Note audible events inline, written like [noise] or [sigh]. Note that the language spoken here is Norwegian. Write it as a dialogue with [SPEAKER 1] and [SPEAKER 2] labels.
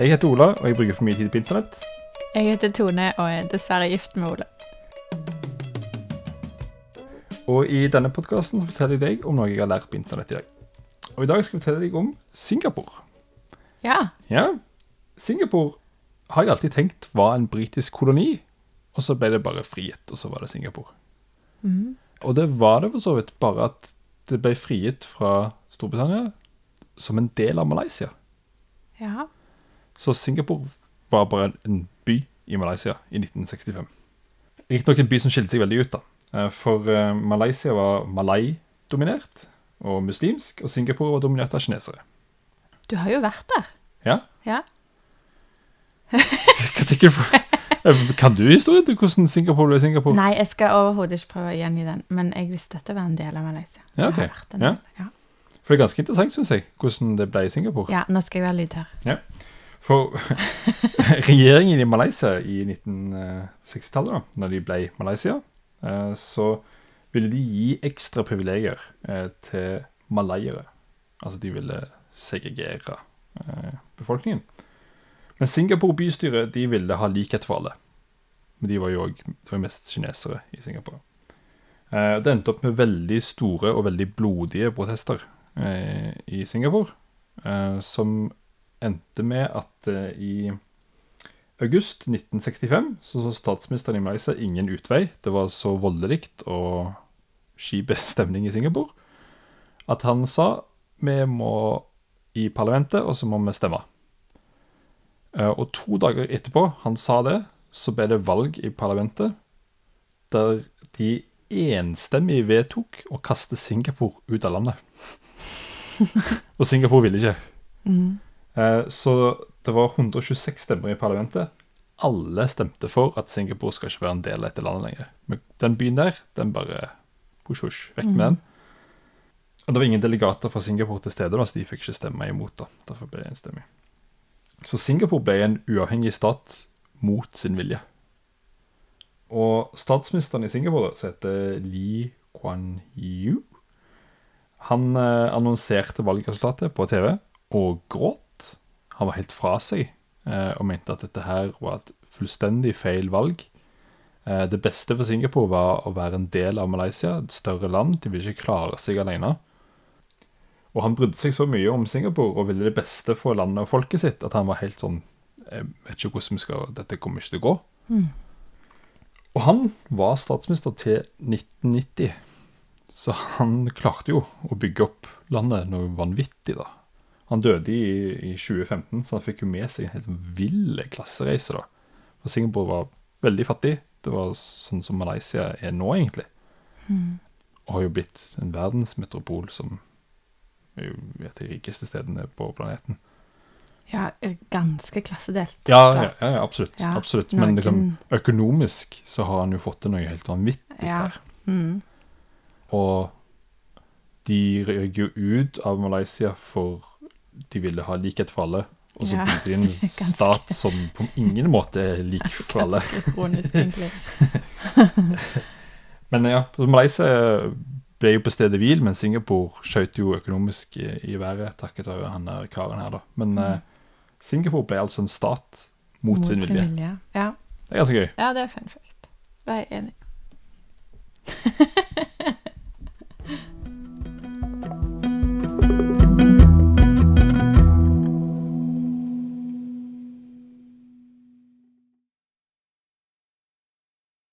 [SPEAKER 1] Jeg heter Ola, og jeg bruker for mye tid på internett.
[SPEAKER 2] Jeg heter Tone og er dessverre gift med Ole.
[SPEAKER 1] Og i denne podkasten forteller jeg deg om noe jeg har lært på internett i dag. Og i dag skal jeg fortelle deg om Singapore.
[SPEAKER 2] Ja.
[SPEAKER 1] Ja, Singapore har jeg alltid tenkt var en britisk koloni, og så ble det bare frihet, og så var det Singapore.
[SPEAKER 2] Mm.
[SPEAKER 1] Og det var det for så vidt bare at det ble frigitt fra Storbritannia som en del av Malaysia.
[SPEAKER 2] Ja.
[SPEAKER 1] Så Singapore var bare en by i Malaysia i 1965. Riktignok en by som skilte seg veldig ut, da. Eh, For eh, Malaysia var malai-dominert og muslimsk, og Singapore var dominert av kinesere.
[SPEAKER 2] Du har jo vært der.
[SPEAKER 1] Ja?
[SPEAKER 2] Ja. [laughs]
[SPEAKER 1] Eh, Kan du historien til hvordan Singapore ble Singapore?
[SPEAKER 2] Nei, jeg skal overhodet ikke prøve å gjengi den, men jeg visste at det var en del av Malaysia.
[SPEAKER 1] Ja,
[SPEAKER 2] en
[SPEAKER 1] Ja.
[SPEAKER 2] del, ja.
[SPEAKER 1] For det er ganske interessant, syns jeg, hvordan det ble i Singapore.
[SPEAKER 2] ja, nå skal jeg være lydhør.
[SPEAKER 1] For [laughs] regjeringen i Malaysia i 1960-tallet, da når de ble Malaysia, eh, så ville de gi ekstra privilegier eh, til malayere. Altså de ville segregere eh, befolkningen. Men Singapore bystyre de ville ha likhet for alle. Men de var jo også, det var mest kinesere i Singapore. Det endte opp med veldig store og veldig blodige protester i Singapore, som endte med at eh, i august 1965 så så statsministeren i Malaysia ingen utvei. Det var så voldelig og skip [laughs] stemning i Singapore at han sa vi må i parlamentet, og så må vi stemme. Eh, Og to dager etterpå han sa det, så ble det valg i parlamentet der de enstemmig vedtok å kaste Singapore ut av landet. [laughs] og Singapore ville ikke.
[SPEAKER 2] Mhm.
[SPEAKER 1] Eh, Så det var 126 stemmer i parlamentet. Alle stemte for at Singapore skal ikke være en del av dette landet lenger. Men den byen der, den bare push, push, vekk med den. Og det var ingen delegater fra Singapore til stede, da, så de fikk ikke stemme imot. da. Derfor ble det enstemmig. Så Singapore ble en uavhengig stat mot sin vilje. Og statsministeren i Singapore, som heter Lee Kuan Yew, han eh, annonserte valgresultatet på TV og gråt. Han var helt fra seg eh, og mente at dette her var et fullstendig feil valg. Eh, det beste for Singapore var å være en del av Malaysia, et større land. De ville ikke klare seg alene. Og han brydde seg så mye om Singapore og ville det beste for landet og folket sitt at han var helt sånn Jeg vet ikke hvordan vi skal Dette kommer ikke til å gå. Og han var statsminister til 1990. Så han klarte jo å bygge opp landet noe vanvittig, da. Han døde i, i 2015, så han fikk jo med seg en helt vill klassereise, da. For Singapore var veldig fattig. Det var sånn som Malaysia er nå, egentlig. Og har jo blitt en verdensmetropol som er jo et av de rikeste stedene på planeten.
[SPEAKER 2] Ja, ganske klassedelt.
[SPEAKER 1] Ja, ja, ja absolutt.
[SPEAKER 2] Ja,
[SPEAKER 1] absolutt. Men
[SPEAKER 2] noen-
[SPEAKER 1] liksom, økonomisk så har han jo fått til noe helt vanvittig der.
[SPEAKER 2] Mhm.
[SPEAKER 1] Og de røyker jo ut av Malaysia for de ville ha likhet for alle. Og så
[SPEAKER 2] Ja,
[SPEAKER 1] bygde de en [laughs]
[SPEAKER 2] ganske.
[SPEAKER 1] stat som på ingen måte er lik for alle.
[SPEAKER 2] Egentlig. [laughs]
[SPEAKER 1] Men ja, Malaysia ble jo på stedet hvil, men Singapore skjøt jo økonomisk i, i været takket være han der karen her, da. Men
[SPEAKER 2] Mm.
[SPEAKER 1] uh, Singapore ble altså en stat mot, sin vilje.
[SPEAKER 2] vilje. Ja.
[SPEAKER 1] Det er ganske gøy.
[SPEAKER 2] ja, det er fun fact. Det er jeg enig i.